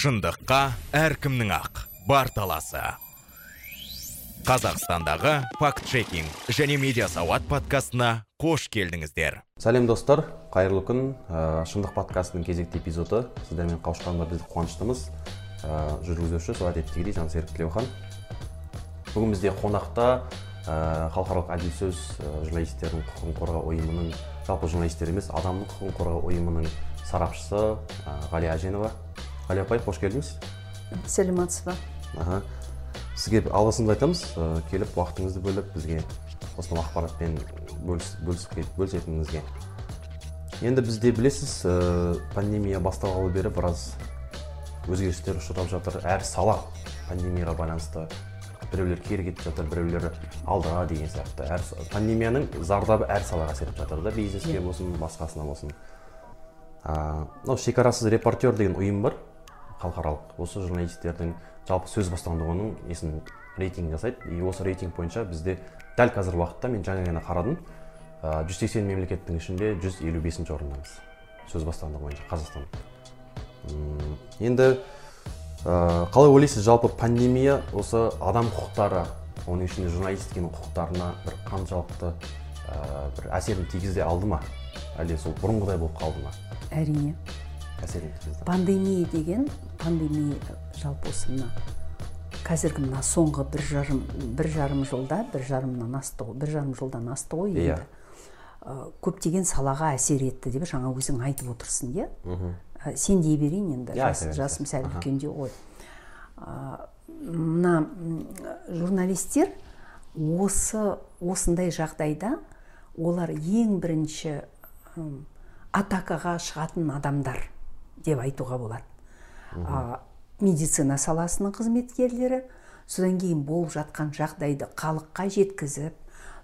шындыққа әркімнің ақ бар таласы қазақстандағы факт чекинг және медиа сауат подкастына қош келдіңіздер. Сәлем достар. Қайырлы күн. Ә, шындық подкастының кезекті эпизоды сіздермен қауышқанына біз қуаныштымыз. Ә, жүргізуші сол әдеттегідей жансерік тілеухан. Бүгін бізде қонақта ә, халықаралық әділ сөз ә, журналистердің құқығын қорғау ұйымының жалпы журналистер емес адамның құқығын қорғау ұйымының сарапшысы ә, ғалия әженова. Ғалия апай қош келдіңіз. Сәлеметсіз ба аха. Сізге алғысымызды айтамыз. Ә, келіп уақытыңызды бөліп бізге осынау ақпаратпен бөліс, бөлісіп бөлісетініңізге. Енді бізде білесіз ә, пандемия басталғалы бері біраз өзгерістер ұшырап жатыр. Әр сала пандемияға байланысты біреулер кері кетіп жатыр біреулер алдыға деген сияқты. Әр пандемияның зардабы әр салаға әсер етіп жатыр да. Бизнеске болсын басқасына болсын. Мынау шекарасыз репортер деген ұйым бар. Халықаралық. Осы журналистердің жалпы сөз бостандығының несін рейтинг жасайды. И осы рейтинг бойынша бізде дәл қазіргі уақытта мен жаңа ғана қарадым. Жүз сексен мемлекеттің ішінде жүз елу бесінші орындамыз. Сөз бостандығы бойынша қазақстан. Енді қалай ойлайсыз? Жалпы пандемия осы адам құқықтары оның ішінде журналистиканың құқықтарына бір қаншалықты бір әсерін тигізе алды ма? Әлде сол бұрынғыдай болып қалды ма? Әрине. Әсер еткізді пандемия деген пандемия жалпы осы мына қазіргі мына соңғы бір жарым бір жарым жылда бір жарымнан асты ғой бір жарым жылдан асты ғой иә. Көптеген салаға әсер етті деп жаңа өзің айтып отырсың иә? Сен дей берейін енді Иә, жас, беріңіз. жасым сәл үлкендеу ғой. Мына журналистер осы осындай жағдайда олар ең бірінші атакаға шығатын адамдар деп айтуға болады. А, медицина саласының қызметкерлері содан кейін болып жатқан жағдайды халыққа жеткізіп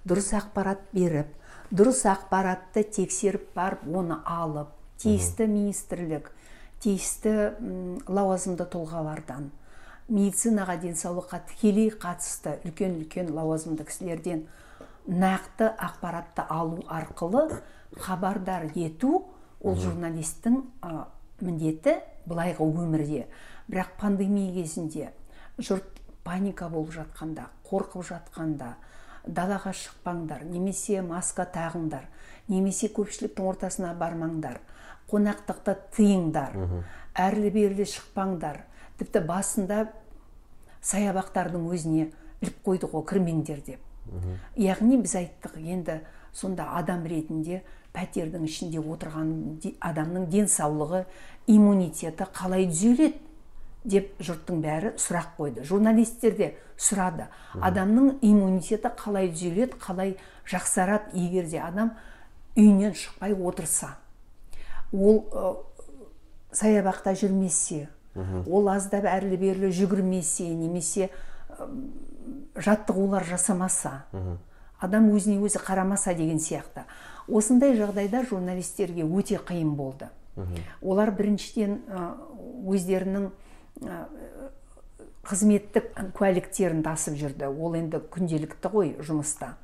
дұрыс ақпарат беріп дұрыс ақпаратты тексеріп барып оны алып тиісті министрлік тиісті лауазымды тұлғалардан медицинаға денсаулыққа тікелей қатысты үлкен үлкен лауазымды кісілерден нақты ақпаратты алу арқылы хабардар ету ол журналистің а, міндеті. Былайғы өмірде. Бірақ пандемия кезінде жұрт паника болып жатқанда қорқып жатқанда далаға шықпаңдар немесе маска тағыңдар немесе көпшіліктің ортасына бармаңдар қонақтықты тыйыңдар әрлі берлі шықпаңдар. Тіпті басында саябақтардың өзіне іліп қойды ғой кірмеңдер деп. Яғни біз айттық енді сонда адам ретінде пәтердің ішінде отырған адамның денсаулығы иммунитеті қалай түзеледі? деп жұрттың бәрі сұрақ қойды. Журналистер де сұрады. Адамның иммунитеті қалай түзеледі қалай жақсарады егер де адам үйінен шықпай отырса. Ол ы, саябақта жүрмесе ол аздап әрлі берлі жүгірмесе немесе ым, жаттығулар жасамаса адам өзіне өзі қарамаса деген сияқты. Осындай жағдайда журналистерге өте қиын болды. Олар біріншіден өздерінің қызметтік куәліктерін тасып жүрді. Ол енді күнделікті ғой жұмыста.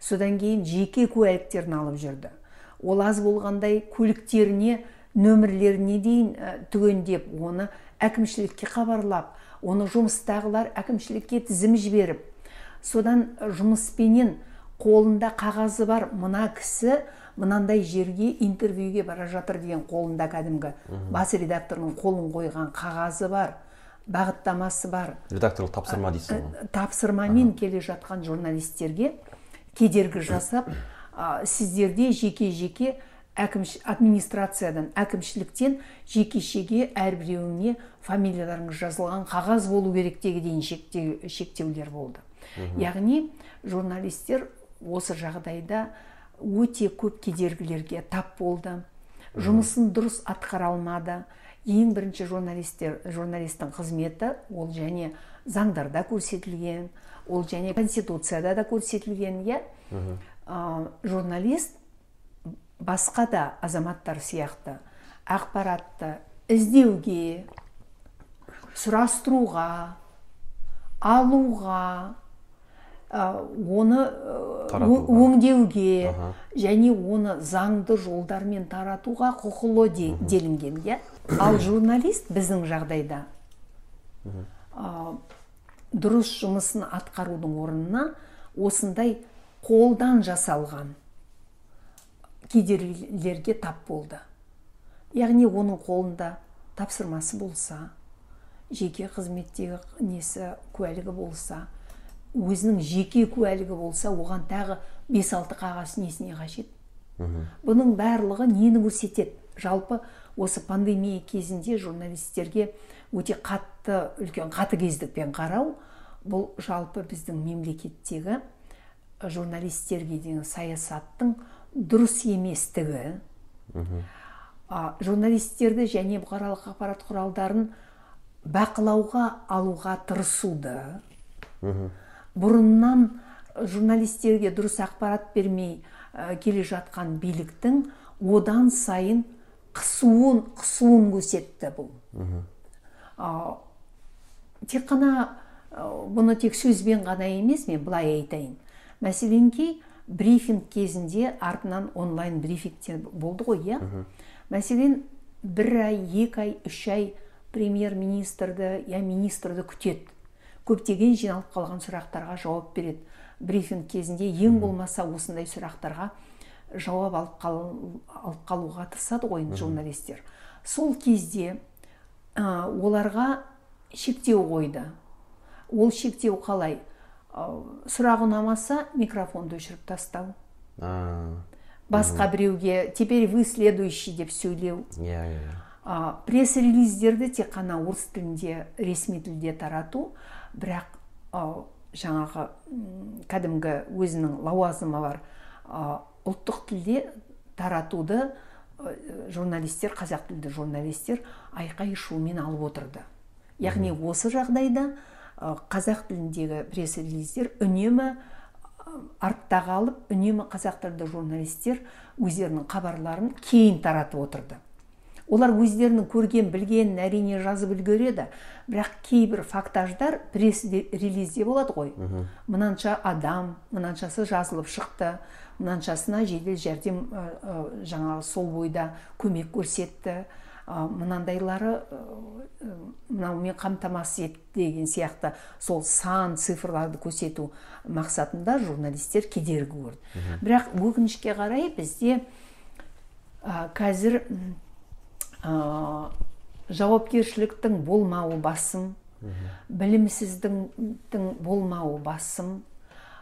Содан кейін жеке куәліктерін алып жүрді. Ол аз болғандай көліктеріне нөмірлеріне дейін түгендеп оны әкімшілікке хабарлап оны жұмыстағылар әкімшілікке тізім жіберіп содан жұмыспенен қолында қағазы бар. Мына кісі мынандай жерге интервьюге бара жатыр деген қолында кәдімгі. Бас редакторының қолын қойған қағазы бар бағыттамасы бар. Редакторлық тапсырма дейсіз ғой тапсырмамен келе жатқан журналистерге кедергі жасап а, сіздерде жеке жеке әкімш, администрациядан әкімшіліктен жекешеге әрбіреуіне фамилияларыңыз жазылған қағаз болу керек деген шектеу, шектеулер болды. Яғни журналистер осы жағдайда өте көп кедергілерге тап болды. Жұмысын дұрыс атқара алмады. Ең бірінші журналистер журналистің қызметі ол және заңдарда көрсетілген ол және конституцияда да көрсетілген иә? Журналист басқа да азаматтар сияқты ақпаратты іздеуге сұрастыруға алуға оны ә, өңдеуге Аха. және оны заңды жолдармен таратуға құқылы де, делінген иә. Ал журналист біздің жағдайда а, дұрыс жұмысын атқарудың орнына осындай қолдан жасалған кедергілерге тап болды. Яғни оның қолында тапсырмасы болса жеке қызметтегі несі куәлігі болса өзінің жеке куәлігі болса оған тағы 5-6 қағаз несіне қажет. Бұның барлығы нені көрсетеді? Жалпы осы пандемия кезінде журналистерге өте қатты үлкен қатыгездікпен қарау бұл жалпы біздің мемлекеттегі журналистерге деген саясаттың дұрыс еместігі. А, журналистерді және бұқаралық ақпарат құралдарын бақылауға алуға тырысуды. Бұрыннан журналистерге дұрыс ақпарат бермей ә, келе жатқан биліктің одан сайын қысуын қысуын көрсетті бұл. А, тек қана ә, бұны тек сөзбен ғана емес мен былай айтайын. Мәселенки брифинг кезінде артынан онлайн брифингтер болды ғой иә? Мәселен бір ай екі ай үш ай премьер министрді я министрді күтеді. Көптеген жиналып қалған сұрақтарға жауап береді. Брифинг кезінде ең болмаса осындай сұрақтарға жауап алып, қал, алып қалуға тырысады ғой журналистер. Сол кезде ә, оларға шектеу қойды. Ол шектеу қалай? Ә, сұрақ ұнамаса микрофонды өшіріп тастау. А, басқа біреуге теперь вы следующий деп сөйлеу. Иә иә а, пресс релиздерді тек қана орыс тілінде ресми тілде тарату бірақ жаңағы кәдімгі өзінің лауазымы бар. Ұлттық тілде таратуды журналистер қазақ тілді журналистер айқай шумен алып отырды. Яғни осы жағдайда қазақ тіліндегі пресс релиздер үнемі артта қалып үнемі қазақ тілді журналистер өздерінің хабарларын кейін таратып отырды. Олар өздерінің көрген білгенін әрине жазып үлгереді. Бірақ кейбір фактаждар пресс релизде болады ғой. Мынанша адам мынаншасы жазылып шықты мынаншасына жедел жәрдем ә, ә, жаңағы сол бойда көмек көрсетті. Ә, мынандайлары ә, мынаумен қамтамасыз етті деген сияқты сол сан цифрларды көрсету мақсатында журналистер кедергі көрді. Бірақ өкінішке қарай бізде ә, қазір ә, жауапкершіліктің болмауы басым. Білімсіздің болмауы басым.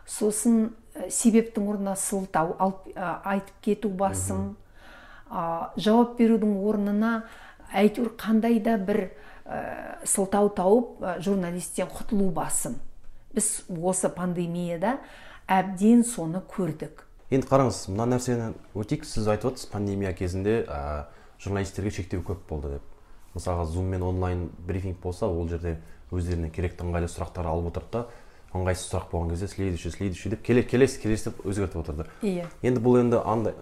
Сосын ә, себептің орнына сылтау алып, ә, айтып кету басым. А, жауап берудің орнына әйтеуір қандай да бір ә, сылтау тауып ә, журналисттен құтылу басым. Біз осы пандемияда әбден соны көрдік. Енді қараңыз мына нәрсені өтейік. Сіз айтып отырсыз пандемия кезінде ә, журналистерге шектеу көп болды деп. Мысалға зум мен онлайн брифинг болса ол жерде өздеріне керекті ыңғайлы сұрақтар алып отырды да ыңғайсыз сұрақ болған кезде следующий следующий деп келесі келесі келесі деп өзгертіп отырды. Иә. Енді бұл енді андай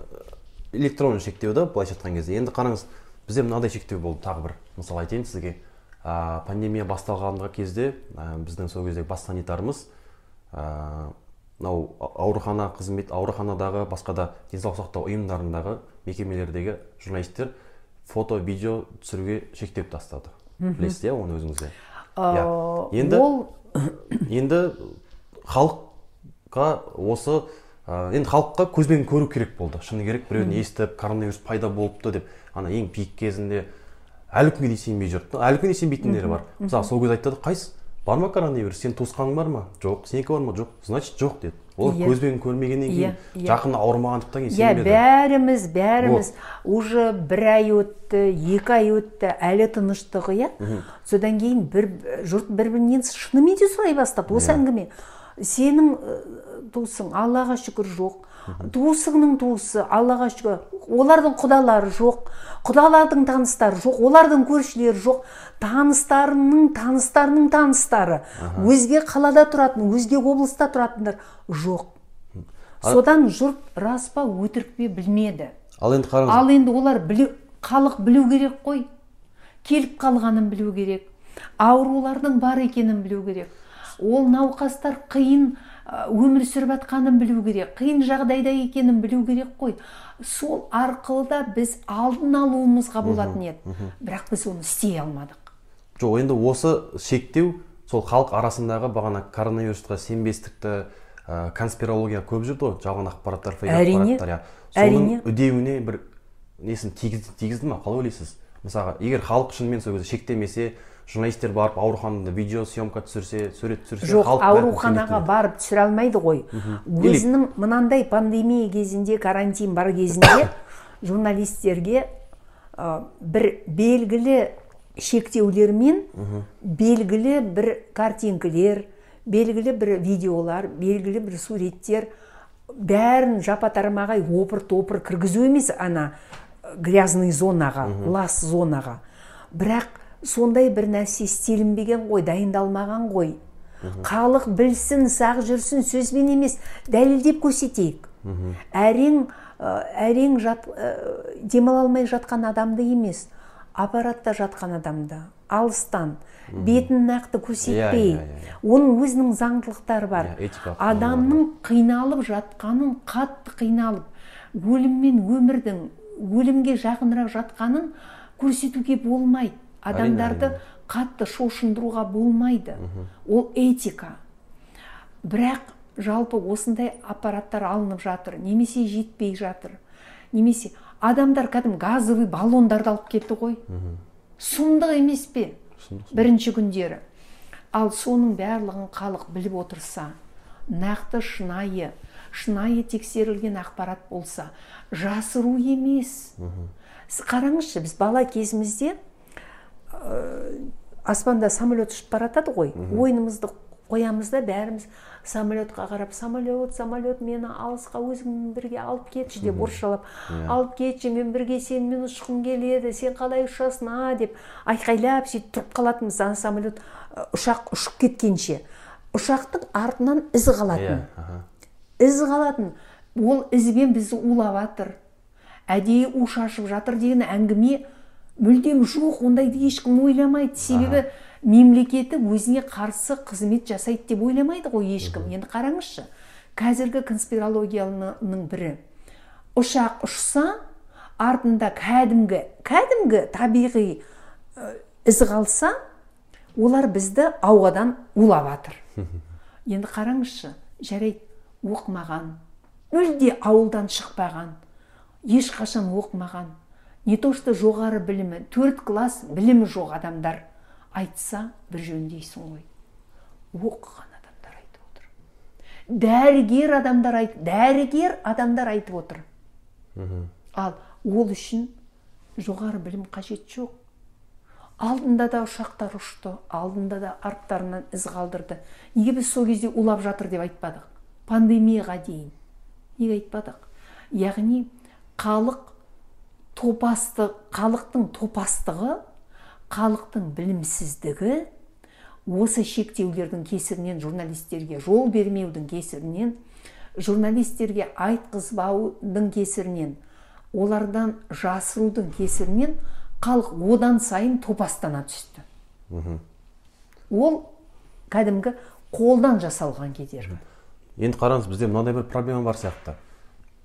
электронды шектеу да былайша айтқан кезде. Енді қараңыз бізде мынадай шектеу болды тағы бір. Мысал айтайын сізге ә, пандемия басталғанға кезде ә, біздің сол кездегі бас санитарымыз ә, мынау аурухана қызмет ауруханадағы басқа да денсаулық сақтау ұйымдарындағы мекемелердегі журналистер фото видео түсіруге шектеу тастады білесіз иә оны өзіңіз де? Иә. енді ол енді халыққа осы ә, енді халыққа көзбен көру керек болды. Шыны керек біреуден естіп коронавирус пайда болыпты деп. Ана ең пик кезінде әлі күнге дейін сенбей жүрді. Әлі күнге сенбейтіндері бар. Мысалы сол кезде айтады қайсы бар ма коронавирус? Сенің туысқаның бар ма? Жоқ. Сенікі бар ма? Жоқ. Значит жоқ деді. Олар Иә. көзбен көрмегеннен кейін Иә, иә. жақын ауырмағандықтан кейін иә бәріміз бәріміз уже бір ай өтті екі ай өтті әлі тыныштық иә? Содан кейін бір жұрт бір бірінен шынымен де сұрай бастады осы әңгіме. Сенің туысың аллаға шүкір жоқ. Туысыңның туысы аллаға шүкір. Олардың құдалары жоқ құдалардың таныстары жоқ олардың көршілері жоқ. Таныстарының таныстарының таныстары. Өзге қалада тұратын өзге облыста тұратындар жоқ. Содан жұрт рас па өтірік пе білмеді. Ал енді қараңыз. Ал енді олар білу, халық білу керек қой. Келіп қалғанын білу керек. Аурулардың бар екенін білу керек. Ол науқастар қиын өмір сүріп жатқанын білу керек қиын жағдайда екенін білу керек қой. Сол арқылы да біз алдын алуымызға болатын еді. бірақ біз оны істей алмадық. Жоқ енді осы шектеу сол халық арасындағы бағана коронавирусқа сенбестікті ә, конспирология көп жүрді ғой жалған ақпараттар фейк ақпараттар иә. Соның үдеуіне бір несін тигізді, тигізді ма қалай ойлайсыз? Мысалға егер халық шынымен сол кезде шектемесе журналистер барып ауруханада видео съемка түсірсе сурет түсірсе жоқ ауруханаға барып түсіре алмайды ғой. Өзінің мынандай пандемия кезінде карантин бар кезінде журналистерге ә, бір белгілі шектеулермен белгілі бір картинкілер белгілі бір видеолар белгілі бір суреттер бәрін жапа тармағай опыр топыр кіргізу емес ана э, грязный зонаға лас зонаға. Бірақ сондай бір нәрсе істелінбеген ғой дайындалмаған ғой. Халық білсін сақ жүрсін сөзбен емес дәлелдеп көрсетейік. Әрең ә, әрең жат, ә, демала алмай жатқан адамды емес аппаратта жатқан адамды алыстан бетін нақты көрсетпей Иә, иә, иә, оның өзінің заңдылықтары бар. Иә, адамның қиналып жатқанын қатты қиналып өлім мен өмірдің өлімге жақынырақ жатқанын көрсетуге болмайды. Адамдарды қатты шошындыруға болмайды. Ол этика. Бірақ жалпы осындай аппараттар алынып жатыр немесе жетпей жатыр. Немесе адамдар кәдімгі газовый баллондарды алып кетті ғой. Сұмдық емес пе? Бірінші күндері. Ал соның барлығын халық біліп отырса нақты шынайы шынайы тексерілген ақпарат болса жасыру емес. Сіз қараңызшы біз бала кезімізде аспанда самолет ұшып бара жатады ғой ойынымызды қоямыз да бәріміз самолетқа қарап самолет самолет мені алысқа өзіңмен бірге алып кетші деп орысшалап алып кетші мен бірге сенімен ұшқым келеді сен қалай ұшасың а? деп айқайлап сөйтіп тұрып қалатынбыз. Ана самолет ы, ұшақ ұшып кеткенше. Ұшақтың артынан із иә қалатын аха. із қалатын. Ол ізбен бізді улап жатыр әдейі у шашып жатыр деген әңгіме мүлдем жоқ ондайды ешкім ойламайды. Себебі мемлекеті өзіне қарсы қызмет жасайды деп ойламайды ғой ешкім. Енді қараңызшы қазіргі конспирологияның бірі. Ұшақ ұшса артында кәдімгі кәдімгі табиғи із қалса олар бізді ауадан улап жатыр енді қараңызшы жарайды оқымаған мүлде ауылдан шықпаған ешқашан оқымаған не то что жоғары білімі төрт класс білімі жоқ адамдар. Айтса бір жөндейсің ғой. Оқыған адамдар айтып отыр. Дәрігер адамдар айт дәрігер адамдар айтып отыр. Ал ол үшін жоғары білім қажет жоқ. Алдында да ұшақтар ұшты алдында да арттарынан із қалдырды. Неге біз сол кезде улап жатыр деп айтпадық? Пандемияға дейін. Неге айтпадық? Яғни халық топасты халықтың топастығы халықтың білімсіздігі осы шектеулердің кесірінен журналистерге жол бермеудің кесірінен журналистерге айтқызбаудың кесірінен олардан жасырудың кесірінен халық одан сайын топастана түсті. Ол кәдімгі қолдан жасалған кедергі. Енді қараңыз бізде мынандай бір проблема бар сияқты.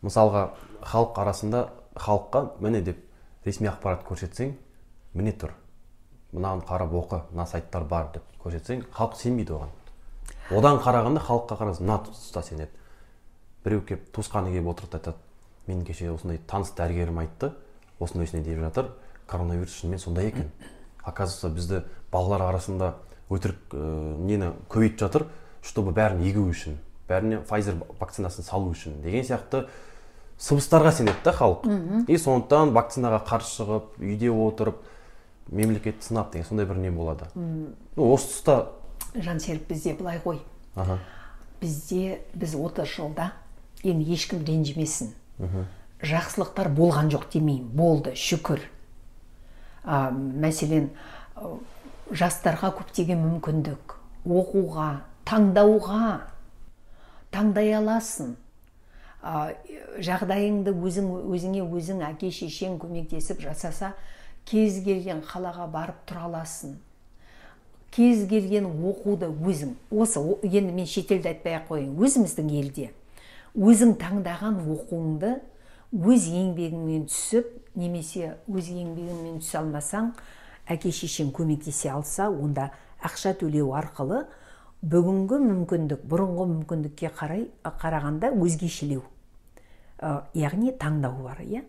Мысалға халық арасында халыққа міне деп ресми ақпарат көрсетсең міне тұр мынаны қарап оқы мына сайттар бар деп көрсетсең халық сенбейді оған. Одан қарағанда халыққа қарасаң мына тұста сенеді біреу келіп туысқаны келіп отырады айтады мен кеше осындай таныс дәрігерім айтты осындай осындай деп жатыр коронавирус шынымен сондай екен. Оказывается бізді балалар арасында өтірік ә, нені көбейтіп жатыр чтобы бәрін егу үшін бәріне Pfizer вакцинасын салу үшін деген сияқты сыбыстарға сенеді да халық. И сондықтан вакцинаға қарсы шығып үйде отырып мемлекетті сынап деген сондай бір не болады. Ну осы тұста жансерік бізде былай ғой. Аха. Бізде біз 30 жылда енді ешкім ренжімесін. Жақсылықтар болған жоқ демеймін. Болды шүкір. А, мәселен жастарға көптеген мүмкіндік. Оқуға таңдауға. Таңдай аласың. Жағдайыңды өзің өзіңе өзің әке шешең көмектесіп жасаса кез келген қалаға барып тұра аласың. Кез келген оқуды өзің осы енді мен шетелді айтпай ақ қояйын өзіміздің елде өзің таңдаған оқуыңды өз еңбегіңмен түсіп немесе өз еңбегіңмен түсе алмасаң әке шешең көмектесе алса онда ақша төлеу арқылы бүгінгі мүмкіндік бұрынғы мүмкіндікке қарай қарағанда өзгешелеу. Яғни таңдау бар иә?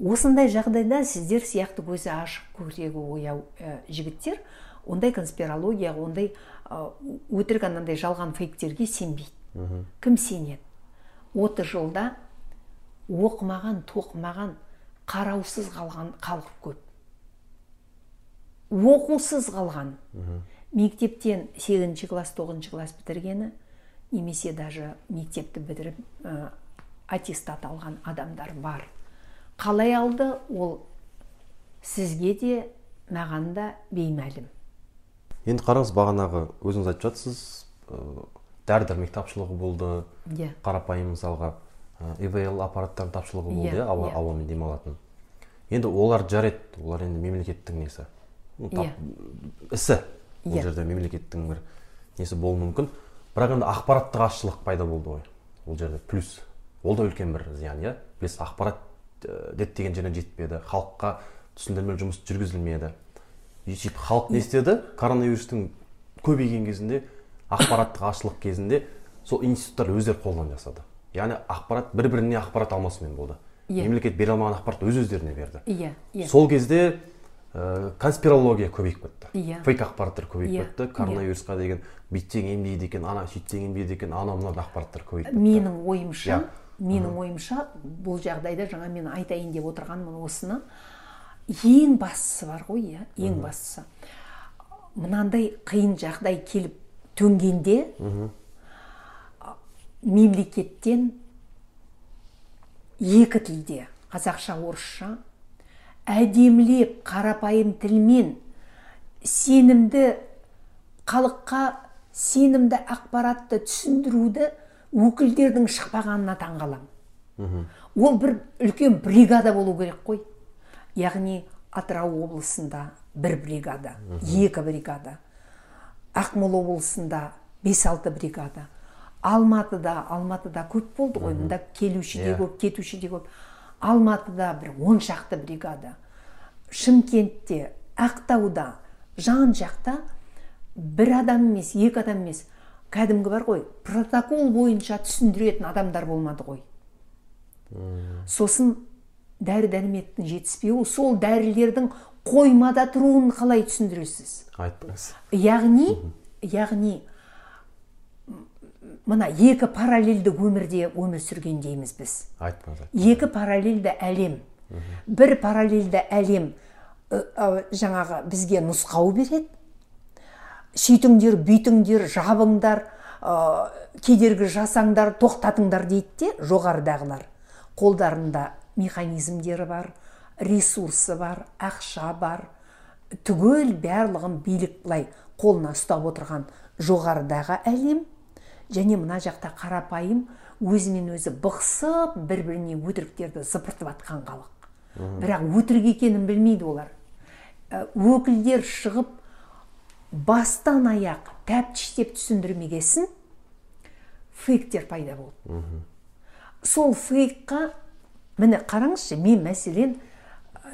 Осындай жағдайда сіздер сияқты көзі ашық көкірегі ояу ә, жігіттер ондай конспирологияға ондай ә, өтірік анандай жалған фейктерге сенбейді. Кім сенеді? Отыз жылда оқымаған тоқымаған қараусыз қалған халық көп. Оқусыз қалған. Мектептен сегізінші класс тоғызыншы класс бітіргені немесе даже мектепті бітіріп ә, аттестат алған адамдар бар. Қалай алды ол сізге де маған да беймәлім. Енді қараңыз бағанағы өзіңіз айтып жатсыз дәрі дәрмек тапшылығы болды иә. қарапайым мысалға ивл аппараттардың тапшылығы болды Иә, иә ауа- иә. ауамен демалатын. Енді олар жарайды олар енді мемлекеттің несі? Тап- Иә. ісі. Ол Иә. жерде мемлекеттің бір несі болуы мүмкін. Бірақ енді ақпараттық азшылық пайда болды ғой ол жерде плюс. Ол да үлкен бір зиян иә? Білесіз ақпарат ә, діттеген жеріне жетпеді халыққа түсіндірмелі жұмыс жүргізілмеді. Сөйтіп халық не істеді? Коронавирустың көбейген кезінде ақпараттық азшылық кезінде сол институттар өздері қолынан жасады. Яғни ақпарат бір біріне ақпарат алмасумен болды. Иә. мемлекет бере алмаған ақпаратты өз өздеріне берді. Иә иә. Сол кезде ә, конспирология көбейіп кетті. Иә. фейк ақпараттар көбейіп Иә, кетті. коронавирусқа деген бүйтсең емдейді екен ана сөйтсең емдейді екен анау мынау ақпараттар көбейіп кетті. Менің ойымша. Менің ойымша бұл жағдайда жаңа мен айтайын деп отырғаным осыны. Ең бастысы бар ғой иә ең бастысы. Мынандай қиын жағдай келіп төнгенде мемлекеттен екі тілде қазақша орысша әдемілеп қарапайым тілмен сенімді халыққа сенімді ақпаратты түсіндіруді өкілдердің шықпағанына таңғаламын. Ол бір үлкен бригада болу керек қой. Яғни атырау облысында бір бригада екі бригада ақмола облысында бес алты бригада алматыда алматыда көп болды ғой мында келуші де Иә. көп кетуші де көп. Алматыда бір он шақты бригада шымкентте ақтауда жан жақта бір адам емес екі адам емес кәдімгі бар ғой протокол бойынша түсіндіретін адамдар болмады ғой. Сосын дәрі дәрмектің жетіспеуі сол дәрілердің қоймада тұруын қалай түсіндіресіз? Айтпаңыз яғни яғни мына екі параллельді өмірде өмір сүргендейміз біз. Айтпаңыз айтпаңыз. екі параллельді әлем. Бір параллельді әлем ә, ә, жаңағы бізге нұсқау береді. Сөйтіңдер бүйтіңдер жабыңдар ә, кедергі жасаңдар тоқтатыңдар дейді де жоғарыдағылар. Қолдарында механизмдері бар ресурсы бар ақша бар түгел барлығын билік былай қолына ұстап отырған жоғарыдағы әлем. Және мына жақта қарапайым өзімен өзі бықсып бір біріне өтіріктерді зыпыртып жатқан халық. Бірақ өтірік екенін білмейді олар. Өкілдер шығып бастан аяқ тәптіштеп түсіндірмегесін фейктер пайда болды. Сол фейкқа міне қараңызшы мен мәселен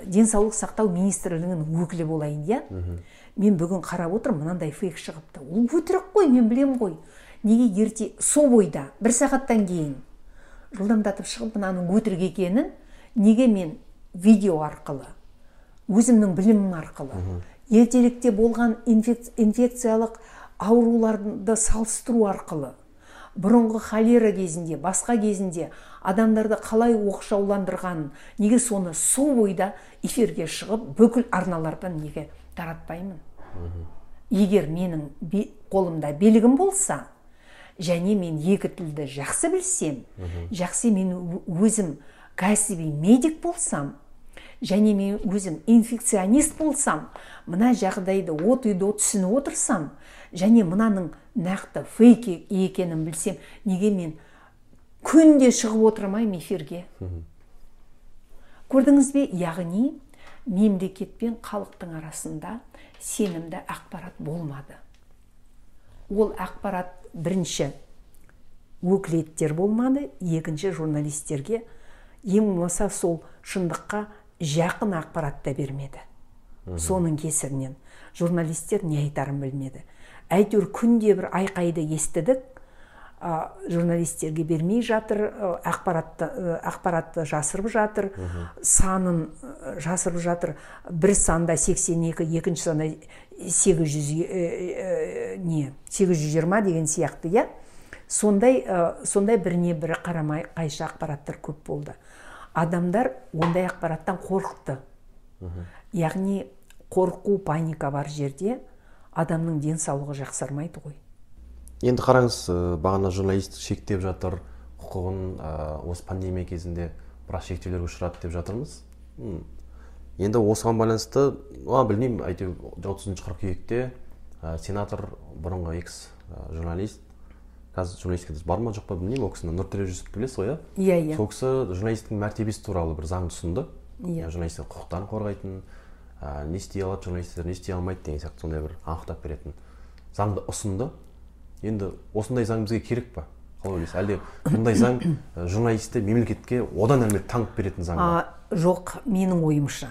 денсаулық сақтау министрлігінің өкілі болайын иә? Мен бүгін қарап отырмын мынандай фейк шығыпты. Ол өтірік қой мен білемін ғой. Неге ерте сол бойда бір сағаттан кейін жылдамдатып шығып мынаның өтірік екенін неге мен видео арқылы өзімнің білімім арқылы ертеректе болған инфек- инфекциялық ауруларды салыстыру арқылы бұрынғы холера кезінде басқа кезінде адамдарды қалай оқшауландырғанын неге соны сол бойда эфирге шығып бүкіл арналардан неге таратпаймын? Егер менің бе- қолымда белгім болса және мен екі тілді жақсы білсем жақсы мен өзім кәсіби медик болсам және мен өзім инфекционист болсам мына жағдайды от үйде түсініп отырсам және мынаның нақты фейк екенін білсем неге мен күнде шығып отырмаймын эфирге? Көрдіңіз бе? Яғни мемлекет пен халықтың арасында сенімді ақпарат болмады. Ол ақпарат бірінші өкілеттер болмады екінші журналистерге. Ең болмаса сол шындыққа жақын ақпарат та бермеді. Соның кесірінен журналистер не айтарын білмеді. Әйтеуір күнде бір айқайды естідік. А, журналистерге бермей жатыр ақпаратты ақпаратты жасырып жатыр. Санын жасырып жатыр. Бір санда 82 екінші санда 800 э, э, не 820 деген сияқты иә? Сондай а, сондай біріне бірі қарамай қайшы ақпараттар көп болды. Адамдар ондай ақпараттан қорықты. Яғни қорқу паника бар жерде адамның денсаулығы жақсармайды ғой. Енді қараңыз ә, бағана журналист шектеп жатыр құқығын ә, осы пандемия кезінде біраз шектеулерге ұшырады деп жатырмыз. Енді осыған байланысты а, білмеймін әйтеуір отызыншы қыркүйекте ә, сенатор бұрынғы экс журналист қазір журналистикада бар ма жоқ па білмеймін. ол кісіні нұртөре жүсіпті білесіз ғой иә. Иә иә. Сол кісі журналисттің мәртебесі туралы бір заңды ұсынды. Иә. журналистер құқықтарын қорғайтын ә, не істей алады журналистер не істей алмайды деген сияқты сондай бір анықтап беретін заңды ұсынды. Енді осындай заң бізге керек па? Қалай ойлайсыз? Әлде бұндай заң ә, журналистті мемлекетке одан әрмен таңып беретін заң ба жоқ менің ойымша.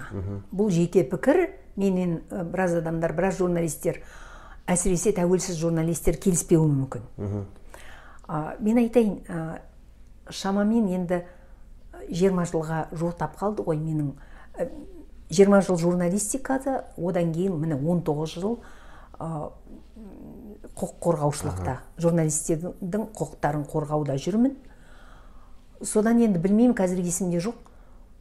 Бұл жеке пікір. Менен біраз адамдар біраз журналистер әсіресе тәуелсіз журналистер келіспеуі мүмкін. Мен айтайын шамамен енді 20 жылға жуықтап қалды ғой менің э, 20 жыл журналистикада одан кейін міне 19 жыл құқық қорғаушылықта журналистердің құқықтарын қорғауда жүрмін. Содан енді білмеймін қазір есімде жоқ.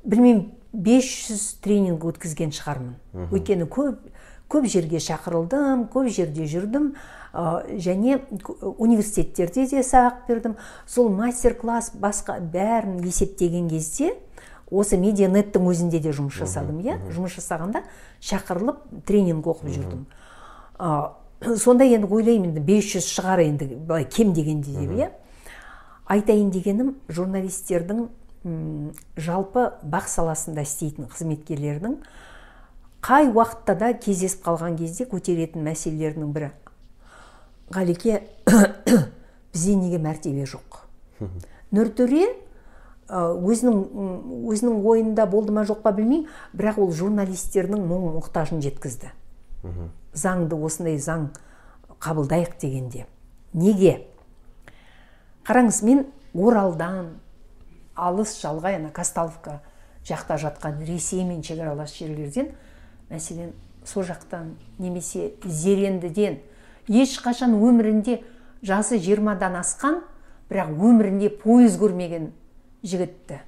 Білмеймін 500 тренинг өткізген шығармын. Өйткені көп көп жерге шақырылдым көп жерде жүрдім. Және к- университеттерде де сабақ бердім. Сол мастер класс басқа бәрін есептеген кезде осы медианеттің өзінде де жұмыс жасадым иә? жұмыс жасағанда шақырылып тренинг оқып жүрдім. А, сонда енді ойлаймын енді 500 шығар енді былай кем дегенде деп иә? Айтайын дегенім журналистердің жалпы бақ саласында істейтін қызметкерлердің қай уақытта да кездесіп қалған кезде көтеретін мәселелерінің бірі. Ғалеке бізде неге мәртебе жоқ? Нұртөре өзінің өзінің ойында болды ма жоқ па білмеймін бірақ ол журналистердің мұң мұқтажын жеткізді. Заңды осындай заң қабылдайық дегенде. Неге? Қараңыз мен оралдан алыс шалғай ана казталовка жақта жатқан ресеймен шекаралас жерлерден мәселен сол жақтан немесе зерендіден ешқашан өмірінде жасы жиырмадан асқан бірақ өмірінде пойыз көрмеген жігітті.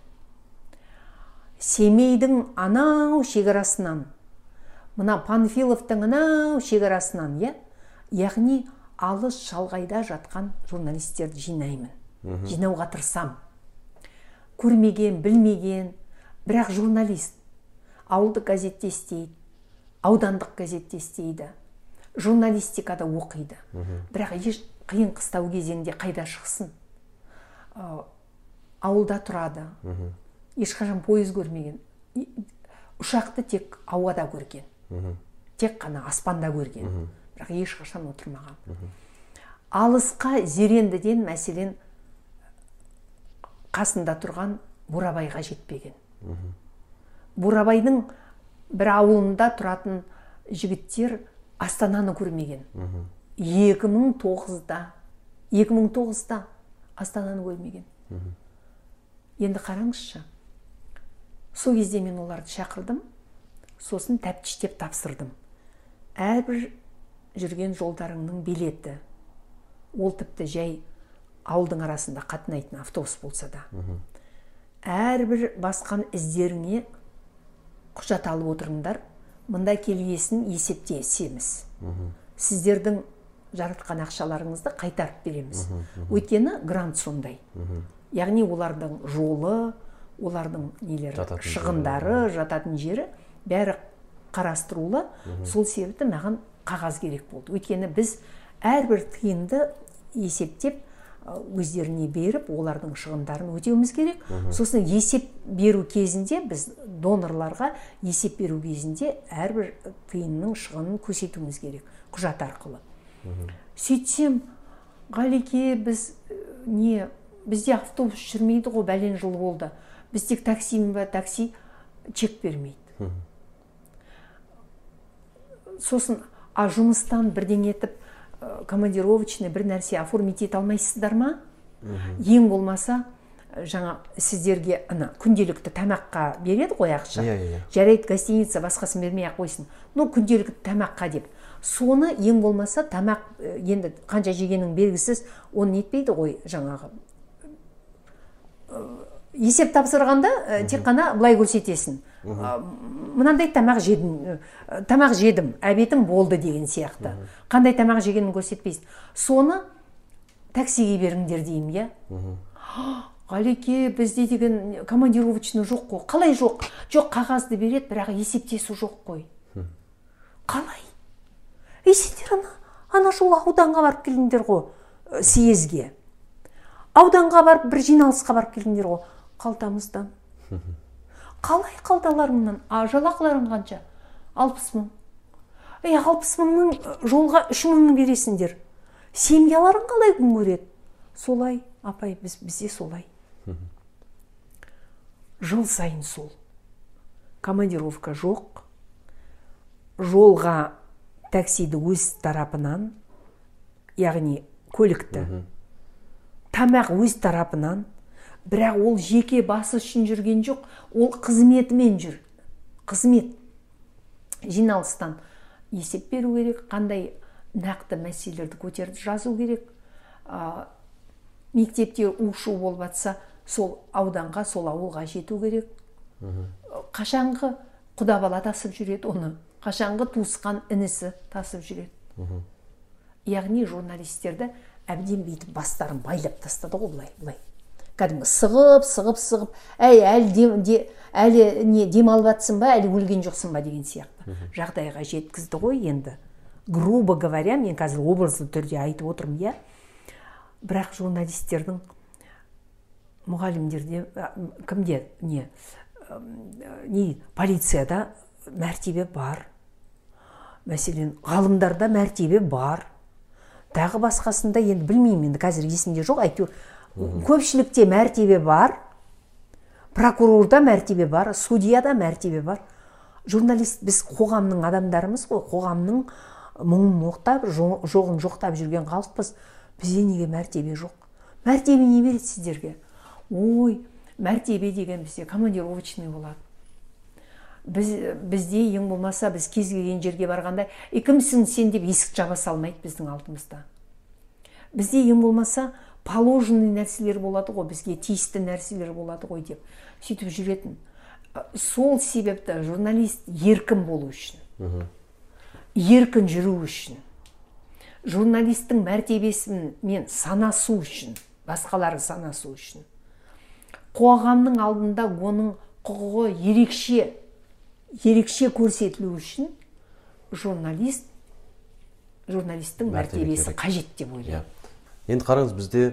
Семейдің анау шекарасынан мына панфиловтың анау шекарасынан иә? Яғни алыс шалғайда жатқан журналистерді жинаймын. Жинауға тырысамын көрмеген білмеген бірақ журналист. Ауылдық газетте істейді аудандық газетте істейді. Журналистикада оқиды. Бірақ еш қиын қыстау кезеңде қайда шықсын? Ә, ауылда тұрады. Ешқашан пойыз көрмеген. Ұшақты тек ауада көрген. Тек қана аспанда көрген. Бірақ ешқашан отырмаған. Алысқа зерендіден мәселен қасында тұрған бурабайға жетпеген. Бурабайдың бір ауылында тұратын жігіттер астананы көрмеген. 2009-да 2009-да астананы көрмеген. Енді қараңызшы сол кезде мен оларды шақырдым сосын тәптіштеп тапсырдым. Әрбір жүрген жолдарыңның билеті ол тіпті жай ауылдың арасында қатынайтын автобус болса да. Әрбір басқан іздеріңе құжат алып отырыңдар мында келгесін есептесеміз. Сіздердің жаратқан ақшаларыңызды қайтарып береміз. Өйткені грант сондай. Яғни олардың жолы олардың нелері Жататын жері, шығындары жататын жері бәрі қарастырулы. Сол себепті маған қағаз керек болды. Өйткені біз әрбір тиынды есептеп өздеріне беріп олардың шығындарын өтеуіміз керек. Сосын есеп беру кезінде біз донорларға есеп беру кезінде әрбір тиынның шығынын көрсетуіміз керек құжат арқылы. Сөйтсем ғалеке біз э, не бізде автобус жүрмейді ғой бәлен жыл болды. Біз тек таксимін ба такси чек бермейді сосын а жұмыстан бірдеңе етіп командировочный бір нәрсе оформить ете алмайсыздар ма? Ең болмаса ә, жаңа сіздерге ана күнделікті тамаққа береді ғой ақша. Иә, иә, иә. жарайды гостиница басқасын бермей ақ қойсын. Ну күнделікті тамаққа деп. Соны ең болмаса тамақ ә, енді қанша жегенің белгісіз оны нетпейді ғой жаңағы есеп тапсырғанда ә, тек қана былай көрсетесің. Ә, мынандай тамақ жедім ә, тамақ жедім обедім болды деген сияқты. Қандай тамақ жегенін көрсетпейсің. Соны таксиге беріңдер деймін иә. Ғалеке бізде деген командировочный жоқ қой. Қалай жоқ? Жоқ қағазды береді бірақ есептесу жоқ қой. Қалай? Ей сендер ана ана жолы ауданға барып келдіңдер ғой ә, съезге. Ауданға барып бір жиналысқа барып келдіңдер ғой. Қалтамыздан қалай қалталарыңнан а жалақыларың қанша? Алпыс мың. Ей алпыс мыңның жолға үш мыңын бересіңдер. Семьяларың қалай күн көреді? Солай апай біз бізде солай. Жыл сайын сол. Командировка жоқ. Жолға таксиді өз тарапынан яғни көлікті тамақ өз тарапынан бірақ ол жеке басы үшін жүрген жоқ ол қызметімен жүр. Қызмет. Жиналыстан есеп беру керек қандай нақты мәселелерді көтеріп жазу керек. А, мектепте у шу болып жатса сол ауданға сол ауылға жету керек. Қашанғы құда бала тасып жүреді оны қашанғы туысқан інісі тасып жүреді. Яғни журналистерді әбден бүйтіп бастарын байлап тастады ғой былай былай. Кәдімгі сығып сығып сығып әй әлі дем- де, әлі не демалып жатсың ба әлі өлген жоқсың ба? деген сияқты. Жағдайға жеткізді ғой енді. Грубо говоря мен қазір образды түрде айтып отырмын иә. Бірақ журналистердің мұғалімдерде кімде не не полицияда мәртебе бар. Мәселен ғалымдарда мәртебе бар. Тағы басқасында енді білмеймін енді қазір есімде жоқ әйтеуір көпшілікте мәртебе бар прокурорда мәртебе бар судьяда мәртебе бар. Журналист біз қоғамның адамдарымыз ғой қоғамның мұңын моқтап жо- жоғын жоқтап жүрген халықпыз. Бізде неге мәртебе жоқ? Мәртебе не береді сіздерге? Ой мәртебе деген бізде командировочный болады. Біз бізде ең болмаса біз кез келген жерге барғанда кімсің сен? деп есік жаба салмайды біздің алдымызда. Бізде ең болмаса положенный нәрселер болады ғой бізге тиісті нәрселер болады ғой деп сөйтіп жүретін. Ә, сол себепті журналист еркін болу үшін еркін жүру үшін журналисттің мәртебесімен санасу үшін басқалары санасу үшін қоғамның алдында оның құқығы ерекше ерекше көрсетілу үшін журналист журналисттің Мәртебе мәртебесі қажет деп иә. ойлаймын. Енді қараңыз бізде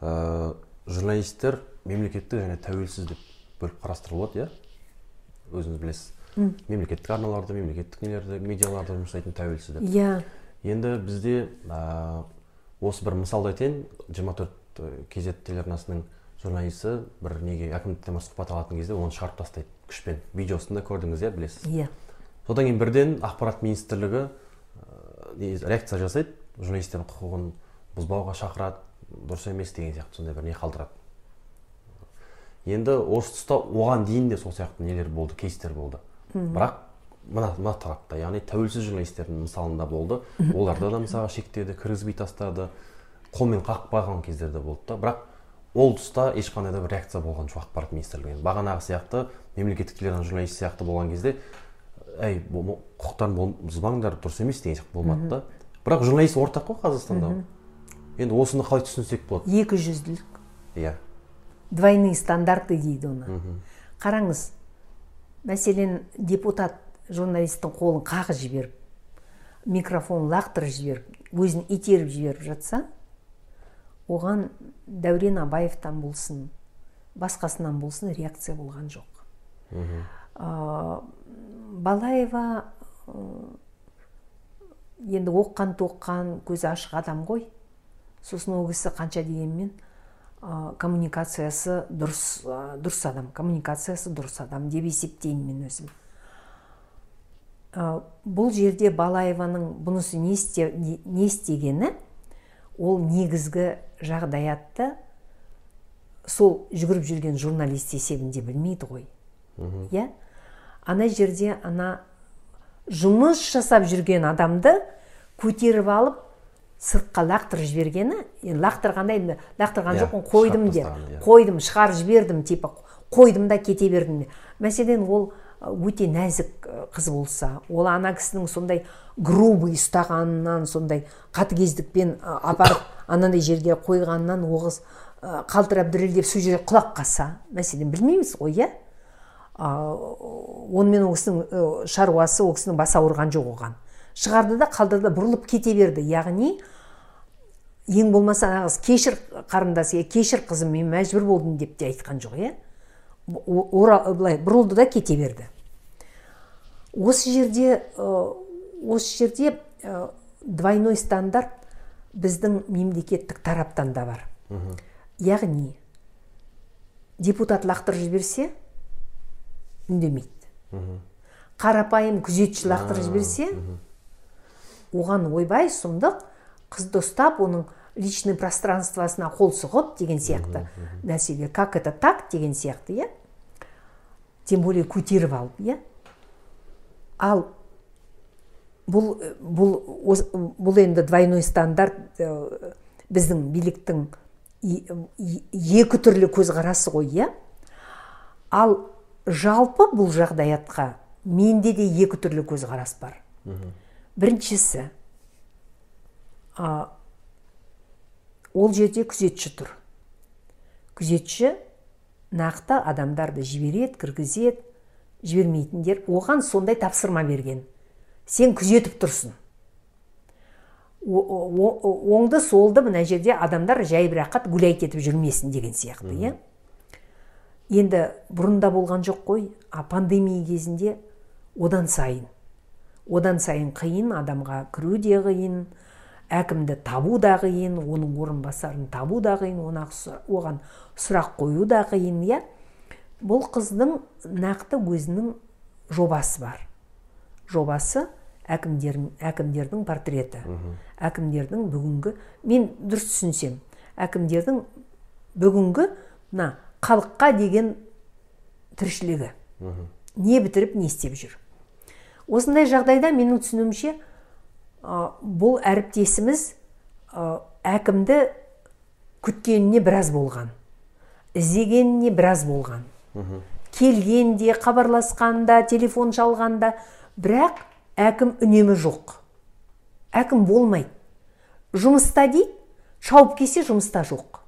ә, журналистер мемлекеттік және тәуелсіз деп бөліп қарастырылады иә? Өзіңіз білесіз. Мемлекеттік арналарды мемлекеттік нелерді медиаларды жұмыс жасайтын тәуелсіз деп. Иә. Енді бізде ә, осы бір мысалды айтайын. 24 кз телеарнасының журналисі бір неге әкімдіктен бір сұхбат алатын кезде оны шығарып тастайды күшпен. Видеосын да көрдіңіз иә білесіз. Иә. Содан кейін бірден ақпарат министрлігі ә, реакция жасайды. Журналистердің құқығын бұзбауға шақырады дұрыс емес деген сияқты сондай бір не қалдырады. Енді осы тұста оған дейін де сол сияқты нелер болды кейстер болды. Бірақ мына мына тарапта яғни тәуелсіз журналистердің мысалында болды. Оларды да мысалға шектеді кіргізбей тастады қолмен қақпаған кездер де болды да. Бірақ ол тұста ешқандай да бір реакция болған жоқ ақпарат министрлігінен. Бағанағы сияқты мемлекеттік телеарна журналист сияқты болған кезде әй құқықтарын бұзбаңдар дұрыс емес деген сияқты болмады да. Бірақ журналист ортақ қой қазақстанда. Енді осыны қалай түсінсек болады? Екі жүзділік иә. Двойные стандарты дейді оны. Қараңыз мәселен депутат журналисттің қолын қағып жіберіп микрофон лақтырып жіберіп өзін итеріп жіберіп жатса оған дәурен абаевтан болсын басқасынан болсын реакция болған жоқ. Ә, балаева ә, енді оққан тоққан көзі ашық адам ғой. Сосын ол кісі қанша дегенмен ә, коммуникациясы дұрыс ә, дұрыс адам коммуникациясы дұрыс адам деп есептеймін мен өзім. Ә, бұл жерде балаеваның бұнысы не, істе- не не істегені ол негізгі жағдаятты сол жүгіріп жүрген журналист есебінде білмейді ғой. Иә? Ана жерде ана жұмыс жасап жүрген адамды көтеріп алып сыртқа лақтырып жібергені енді лақтырғанда енді лақтырған Иә, жоқпын қойдым шығарып де. тастаған, иә. қойдым шығарып жібердім типа қойдым да кете бердім мәселен ол өте нәзік қыз болса ол ана кісінің сондай грубый ұстағанынан сондай қатыгездікпен апарып анандай жерге қойғанынан ол қыз қалтырап дірілдеп сол жерге құлап қалса мәселен білмейміз ғой иә? Онымен ол кісінің шаруасы ол кісінің басы ауырған жоқ оған. Шығарды да қалдырды бұрылып кете берді. Яғни ең болмаса ана қыз кешір қарындас е кешір қызым мен мәжбүр болдым деп те айтқан жоқ иә былай бұрылды да кете берді. Осы жерде осы жерде двойной стандарт біздің мемлекеттік тараптан да бар. Яғни депутат лақтырып жіберсе үндемейді. Қарапайым күзетші лақтырып жіберсе оған ойбай сұмдық қызды ұстап оның личный пространствосына қол сұғып деген сияқты нәрселер как это так? деген сияқты иә? Тем более көтеріп алып иә? Ал бұл бұл бұл енді двойной стандарт э, біздің биліктің екі түрлі көзқарасы ғой иә? Ал жалпы бұл жағдаятқа менде де екі түрлі көзқарас бар. Біріншісі а, ол жерде күзетші тұр. Күзетші нақты адамдарды жібереді кіргізеді жібермейтіндер оған сондай тапсырма берген. Сен күзетіп тұрсың. Оңды солды мына жерде адамдар жайбірақат гулять етіп жүрмесін деген сияқты иә? Енді бұрында болған жоқ қой. А пандемия кезінде одан сайын одан сайын қиын адамға кіру де қиын әкімді табу да қиын оның орынбасарын табу да қиын оған сұрақ қою да қиын иә? Бұл қыздың нақты өзінің жобасы бар. Жобасы әкімдердің әкімдердің портреті. Әкімдердің бүгінгі мен дұрыс түсінсем әкімдердің бүгінгі мына халыққа деген тіршілігі. Не бітіріп не істеп жүр. Осындай жағдайда менің түсінуімше бұл әріптесіміз ә, әкімді күткеніне біраз болған іздегеніне біраз болған. Келгенде хабарласқанда телефон шалғанда бірақ әкім үнемі жоқ. Әкім болмайды. Жұмыста дейді шауып келсе жұмыста жоқ.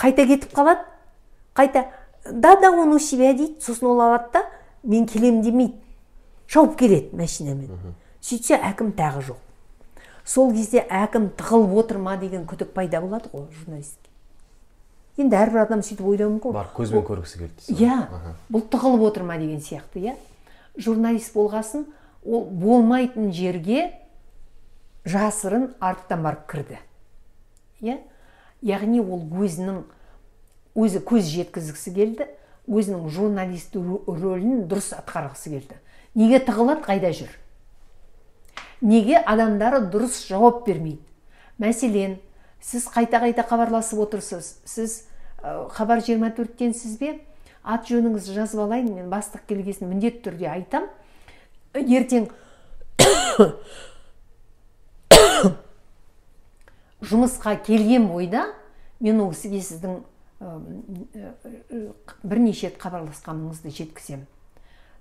Қайта кетіп қалады. Қайта да да он у себя дейді сосын ол алады да мен келем демейді. Шауып келеді машинамен. Сөйтсе әкім тағы жоқ. Сол кезде әкім тығылып отыр ма деген күдік пайда болады ғой журналистке. Енді әрбір адам сөйтіп ойлауы мүмкін бар көзбен көргісі келді дейсіз иә бұл тығылып отыр ма деген сияқты иә. Журналист болғасын ол болмайтын жерге жасырын арттан барып кірді иә. Яғни ол өзінің өзі көз жеткізгісі келді өзінің журналист рөлін дұрыс атқарғысы келді. Неге тығылады? Қайда жүр? Неге адамдары дұрыс жауап бермейді? Мәселен сіз қайта қайта хабарласып отырсыз сіз хабар 24-тенсіз бе? Ат жөніңізді жазып алайын мен бастық келгесін міндетті түрде айтам. Ертең жұмысқа келген бойда мен ол кісіге сіздің бірнеше рет хабарласқаныңызды жеткіземін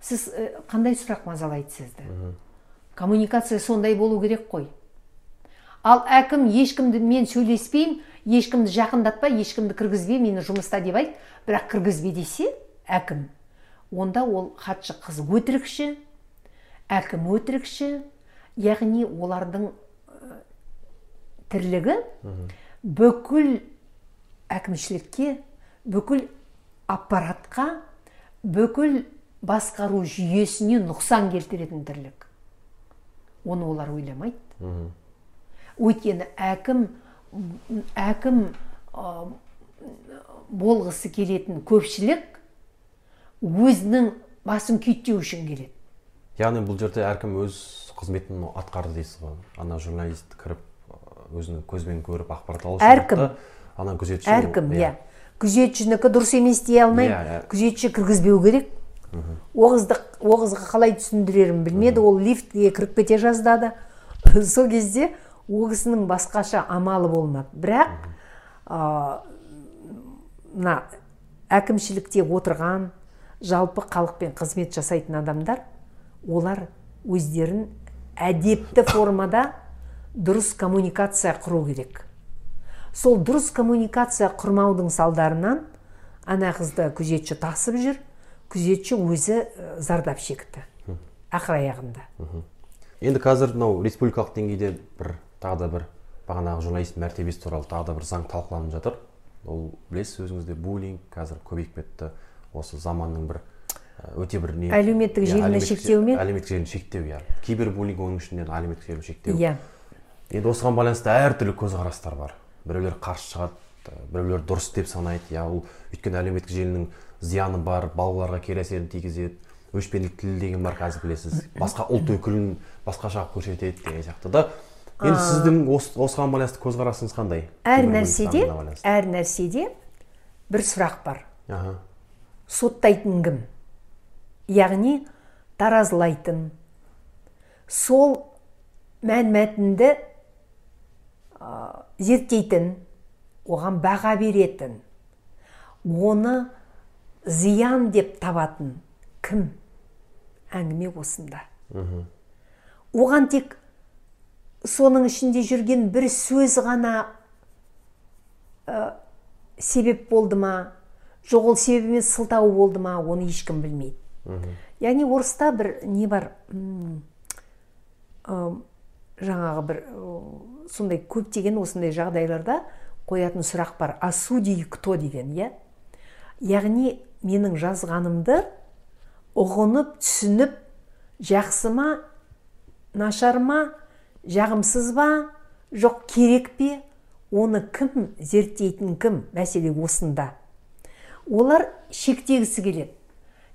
сіз қандай сұрақ мазалайды сізді? Коммуникация сондай болу керек қой. Ал әкім ешкімді мен сөйлеспеймін ешкімді жақындатпа ешкімді кіргізбе мені жұмыста деп айт. Бірақ кіргізбе десе әкім онда ол хатшы қыз өтірікші әкім өтірікші. Яғни олардың тірлігі бүкіл әкімшілікке бүкіл аппаратқа бүкіл басқару жүйесіне нұқсан келтіретін тірлік. Оны олар ойламайды. Өйткені әкім әкім ә, болғысы келетін көпшілік өзінің басын күйттеу үшін келеді. Яғни бұл жерде әркім өз қызметін атқарды дейсіз ғой. Ана журналист кіріп өзінің көзбен көріп ақпарат алу Әркім. ана күзетші әркім иә. күзетшінікі дұрыс емес дей алмаймын Иә, иә. күзетші кіргізбеу керек. Оғызды оғызға қалай түсіндірерін білмеді. Ол лифтке кіріп кете жаздады. Сол кезде ол кісінің басқаша амалы болмады. Бірақ мына әкімшілікте отырған жалпы халықпен қызмет жасайтын адамдар олар өздерін әдепті формада дұрыс коммуникация құру керек. Сол дұрыс коммуникация құрмаудың салдарынан ана қызды күзетші тасып жүр. Күзетші өзі зардап шекті. Ақыр аяғында. Енді қазір мынау республикалық деңгейде бір тағы да бір бағанағы журналист мәртебесі туралы тағы да бір заң талқыланып жатыр. Ол білесіз өзіңіз де буллинг қазір көбейіп кетті. Осы заманның бір өте бір не Әлеуметтік Иә, желіні әлеуметтік- шектеу ме? әлеуметтік желіні шектеу иә. Кибербуллинг оның ішінде әлеуметтік желіні шектеу. Иә. Енді осыған байланысты әртүрлі көзқарастар бар. Біреулер қарсы шығады біреулер дұрыс деп санайды. Иә ол өйткені әлеуметтік желінің зияны бар балаларға кері әсерін тигізеді. Өшпенділік тілі деген бар қазір білесіз. Басқа ұлт өкілін басқаша көрсетеді деген сияқты да. Енді сіздің ос- осыған байланысты көзқарасыңыз қандай? Әр нәрседе әр нәрседе бір сұрақ бар. Аха. Соттайтын кім? Яғни таразылайтын. Сол мән мәтінді ә, зерттейтін оған баға беретін. Оны зиян деп табатын кім? Әңгіме осында. Оған тек соның ішінде жүрген бір сөз ғана себеп болды ма? Жоқ ол себеп емес сылтауы болды ма? Оны ешкім білмейді. Яғни орыста бір не бар? М, ы, жаңағы бір ы, сондай көптеген осындай жағдайларда қоятын сұрақ бар. А судьи кто деген иә? Яғни менің жазғанымды ұғынып түсініп жақсы ма нашар ма жағымсыз ба жоқ керек пе? Оны кім зерттейтін кім? Мәселе осында. Олар шектегісі келеді.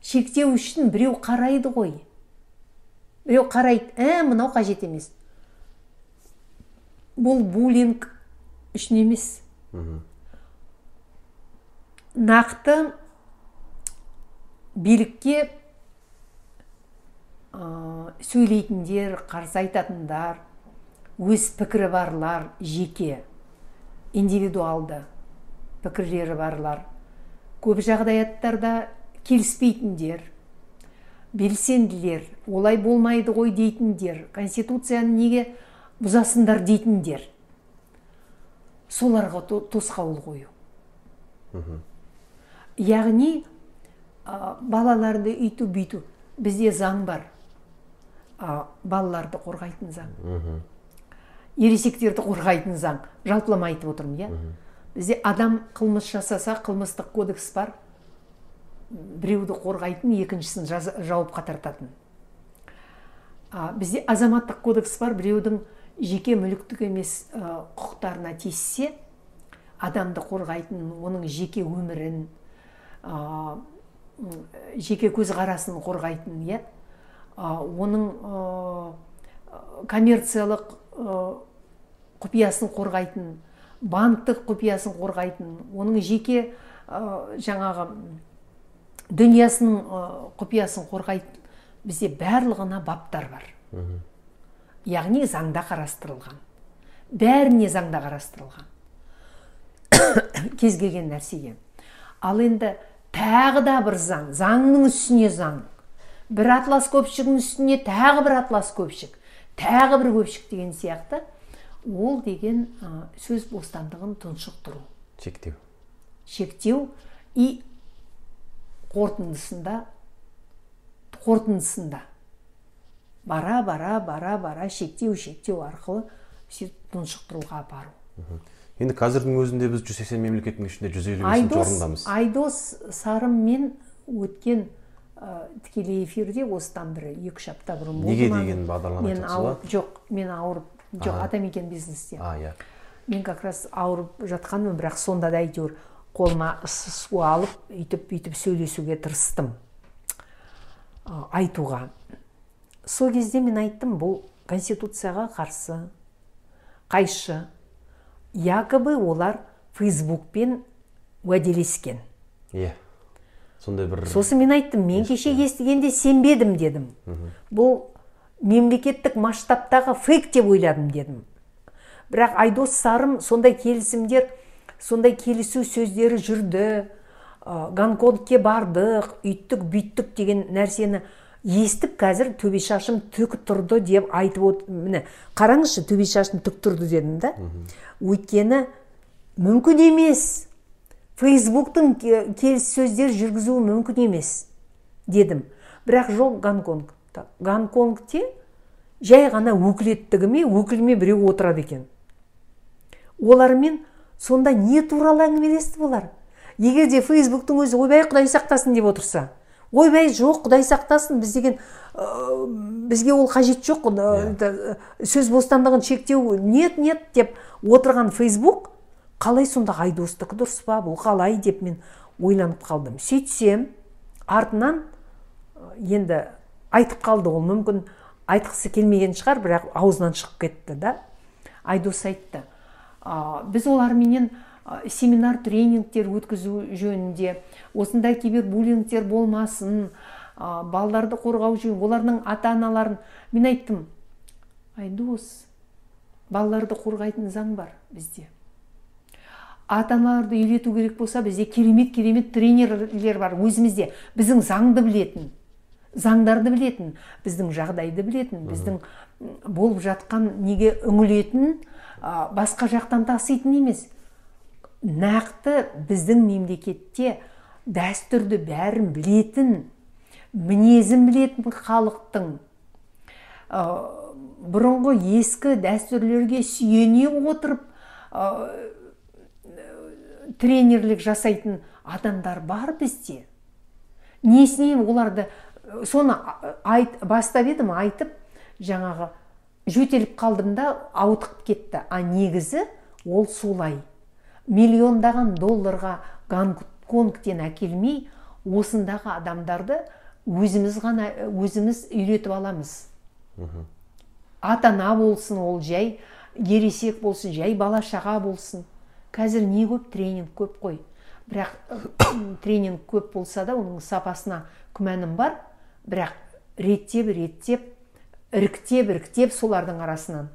Шектеу үшін біреу қарайды ғой. Біреу қарайды ә мынау қажет емес бұл буллинг үшін емес. Нақты билікке ә, сөйлейтіндер қарсы айтатындар өз пікірі барлар жеке индивидуалды пікірлері барлар. Көп жағдаяттарда келіспейтіндер белсенділер олай болмайды ғой дейтіндер конституцияны неге бұзасыңдар дейтіндер. Соларға то- тосқауыл қою. Яғни балаларды үйту бүйту. Бізде заң бар. Ә, балаларды қорғайтын заң. Ересектерді қорғайтын заң. Жалпылама айтып отырмын иә? Бізде адам қылмыс жасаса қылмыстық кодекс бар. Біреуді қорғайтын екіншісін жауапқа тартатын. А, бізде азаматтық кодекс бар. Біреудің жеке мүліктік емес ә, құқықтарына тиіссе адамды қорғайтын оның жеке өмірін ә, жеке көзқарасын қорғайтын иә? Оның коммерциялық құпиясын қорғайтын банктік құпиясын қорғайтын оның жеке жаңағы дүниясының құпиясын қорғайтын бізде барлығына баптар бар. Яғни заңда қарастырылған. Бәріне заңда қарастырылған. Кез келген нәрсеге. Ал енді тағы да бір заң заңның үстіне заң. Бір атлас көпшігінің үстіне тағы бір атлас көпшік тағы бір көпшік деген сияқты. Ол деген ә, сөз бостандығын тұншықтыру. Шектеу. Шектеу и қорытындысында қорытындысында. Бара бара бара бара шектеу шектеу арқылы сөйтіп тұншықтыруға апару. Енді қазірдің өзінде біз 180 мемлекеттің ішінде 155 айдос орындамыз. Айдос сарыммен өткен ә, тікелей эфирде осыдан бір екі үш апта бұрын болды Неге деген бағдарлама мен ауырып жоқ мен ауырып жоқ атамекен бизнесте. А иә. Мен как раз ауырып жатқанмын бірақ сонда да әйтеуір қолыма су алып өйтіп бүйтіп сөйлесуге тырыстым Ә, айтуға. Сол кезде мен айттым бұл конституцияға қарсы қайшы якобы олар фейсбукпен уәделескен. Иә. Сондай бір сосын мен айттым мен кеше естігенде сенбедім дедім. Бұл мемлекеттік масштабтағы фейк деп ойладым дедім. Бірақ айдос сарым сондай келісімдер сондай келісу сөздері жүрді. Ә, гонконгке бардық үйттік бүйттік деген нәрсені естіп қазір төбе шашым түк тұрды деп айтып от міне қараңызшы төбе шашым түк тұрды дедім да. Өйткені мүмкін емес. Фейсбуктың келіссөздер жүргізуі мүмкін емес дедім. Бірақ жоқ гонконгта гонконгте жай ғана өкілеттігіме өкіліме біреу отырады екен. Олармен сонда не туралы әңгімелесті олар егер де фейсбуктың өзі ойбай құдай сақтасын деп отырса ойбай жоқ құдай сақтасын біз деген ә, бізге ол қажет жоқ ә, сөз бостандығын шектеу нет нет деп отырған фейсбук қалай сонда айдостікі дұрыс па бұл қалай деп мен ойланып қалдым. Сөйтсем артынан енді айтып қалды ол мүмкін айтқысы келмеген шығар бірақ аузынан шығып кетті да. Айдос айтты біз оларменен семинар тренингтер өткізу жөнінде осындай кибербуллингтер болмасын ә, балаларды қорғау жөнінде олардың ата аналарын мен айттым айдос балаларды қорғайтын заң бар бізде. Ата аналарды үйрету керек болса бізде керемет керемет тренерлер бар өзімізде. Біздің заңды білетін заңдарды білетін біздің жағдайды білетін біздің болып жатқан неге үңілетін басқа жақтан таситын емес. Нақты біздің мемлекетте дәстүрді бәрін білетін мінезін білетін халықтың бұрынғы ескі дәстүрлерге сүйене отырып тренерлік жасайтын адамдар бар бізде. Несіне оларды соны айт, бастап едім айтып жаңағы жөтеліп қалдым да ауытқып кетті. А негізі ол солай. Миллиондаған долларға гонконгтен әкелмей осындағы адамдарды өзіміз ғана өзіміз үйретіп аламыз. Ата ана болсын ол жай ересек болсын жай бала шаға болсын. Қазір не көп? Тренинг көп қой. Бірақ тренинг көп болса да оның сапасына күмәнім бар. Бірақ реттеп реттеп іріктеп іріктеп солардың арасынан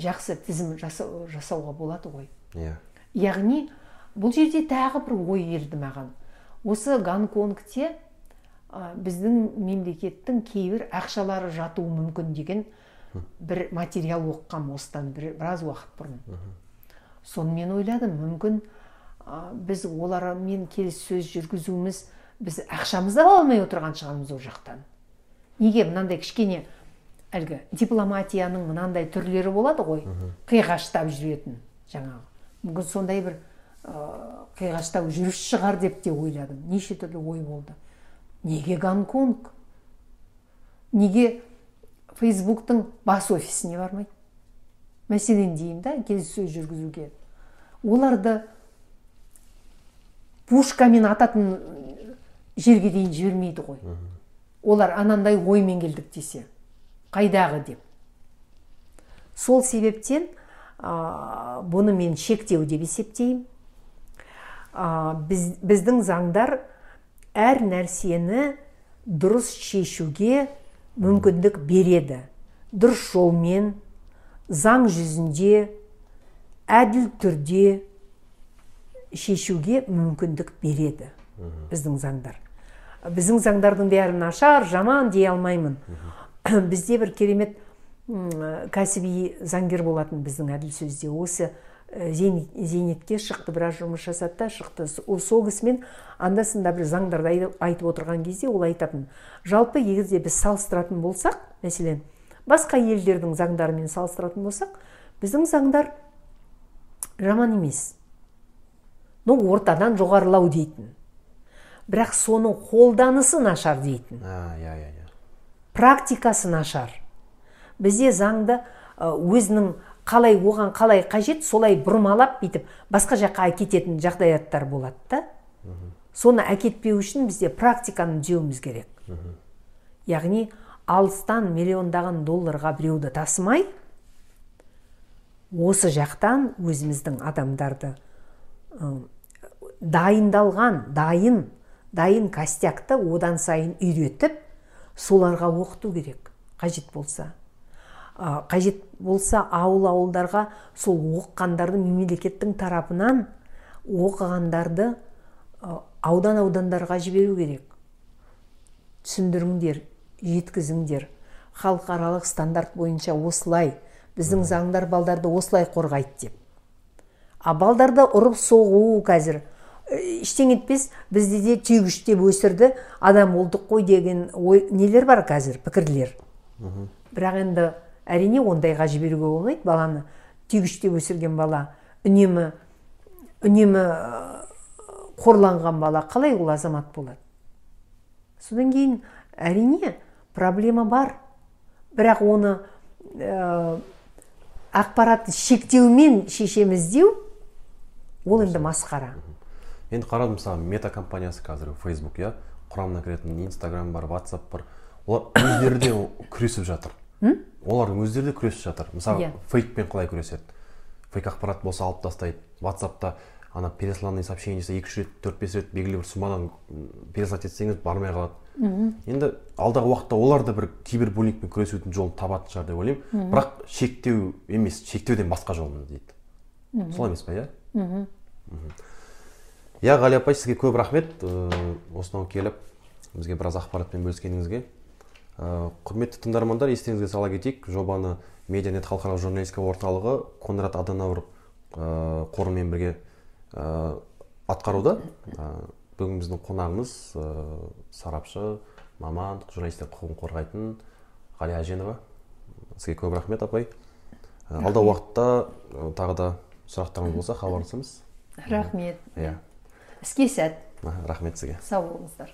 жақсы тізім жасау, жасауға болады ғой. Иә. Яғни бұл жерде тағы бір ой келді маған. Осы гонконгте ә, біздің мемлекеттің кейбір ақшалары жатуы мүмкін деген бір материал оқығам осыдан бір, біраз уақыт бұрын. Сонымен ойладым мүмкін ә, біз олармен келіссөз жүргізуіміз біз ақшамызды ала алмай отырған шығармыз ол жақтан. Неге? Мынандай кішкене әлгі дипломатияның мынандай түрлері болады ғой. Қиғаштап жүретін жаңағы. Мүмкін сондай бір ә, қиғаштау жүріс шығар деп те ойладым. Неше түрлі ой болды. Неге гонконг? Неге фейсбуктың бас офисіне бармайды мәселен деймін да келіссөз жүргізуге. Оларды пушкамен ататын жерге дейін жібермейді ғой. Олар анандай оймен келдік десе. Қайдағы деп. Сол себептен ә, бұны мен шектеу деп есептеймін. Ә, біз, біздің заңдар әр нәрсені дұрыс шешуге мүмкіндік береді. Дұрыс жолмен заң жүзінде әділ түрде шешуге мүмкіндік береді біздің заңдар. Біздің заңдардың бәрі нашар жаман дей алмаймын. бізде бір керемет кәсіби заңгер болатын біздің әділ сөзде. Осы зейнетке шықты біраз жұмыс жасады да шықты. Сол кісімен анда санда бір заңдарды айтып отырған кезде ол айтатын. Жалпы егер де біз салыстыратын болсақ мәселен басқа елдердің заңдарымен салыстыратын болсақ біздің заңдар жаман емес. Ну ортадан жоғарылау дейтін. Бірақ соның қолданысы нашар дейтін. Иә иә. Практикасы нашар. Бізде заңды өзінің қалай оған қалай қажет солай бұрмалап бүйтіп басқа жаққа әкететін жағдаяттар болады да. Соны әкетпеу үшін бізде практиканы түзеуіміз керек. Яғни алыстан миллиондаған долларға біреуді тасымай осы жақтан өзіміздің адамдарды дайындалған дайын дайын костякты одан сайын үйретіп соларға оқыту керек қажет болса. Қажет болса ауыл ауылдарға сол оқығандарды мемлекеттің тарапынан оқығандарды аудан аудандарға жіберу керек. Түсіндіріңдер жеткізіңдер. Халықаралық стандарт бойынша осылай біздің заңдар балдарды осылай қорғайды деп. А балдарды ұрып соғу қазір. Ештеңе етпес бізді де түйгіштеп өсірді. Адам болдық қой деген ой нелер бар қазір пікірлер? Бірақ енді әрине ондайға жіберуге болмайды. Баланы түйгіштеп өсірген бала үнемі үнемі қорланған бала қалай ол азамат болады? Содан кейін әрине проблема бар. Бірақ оны ә, ақпаратты шектеумен шешеміз деу ол енді масқара. Енді қарадым мысалы мета компаниясы қазір фейсбук иә? Құрамына кіретін инстаграм бар ватсап бар. Олар өздері де күресіп жатыр. Олардың өздері де күресіп жатыр. Мысалы yeah. Иә. фейкпен қалай күреседі? Фейк ақпарат болса алып тастайды. Ватсапта ана пересланный сообщение екі үш рет төрт бес рет белгілі бір суммадан переслать етсеңіз бармай қалады. Енді алдағы уақытта олар да бір кибербуллингпен күресудің жолын табатын шығар деп ойлаймын. Бірақ шектеу емес шектеуден басқа жол дейді. Солай емес па иә? Иә ғали апай сізге көп рахмет. Осынау келіп бізге біраз ақпаратпен бөліскеніңізге. Құрметті тыңдармандар естеріңізге сала кетейік жобаны медианет халықаралық журналистика орталығы конрад аденауэр қорымен бірге атқаруда. Бүгін біздің қонағымыз сарапшы маман журналистер құқығын қорғайтын ғалия әженова. Сізге көп рахмет апай. Алдағы уақытта тағы да сұрақтарыңыз болса хабарласамыз. Рахмет. Иә. Іске сәт рахмет сізге сау болыңыздар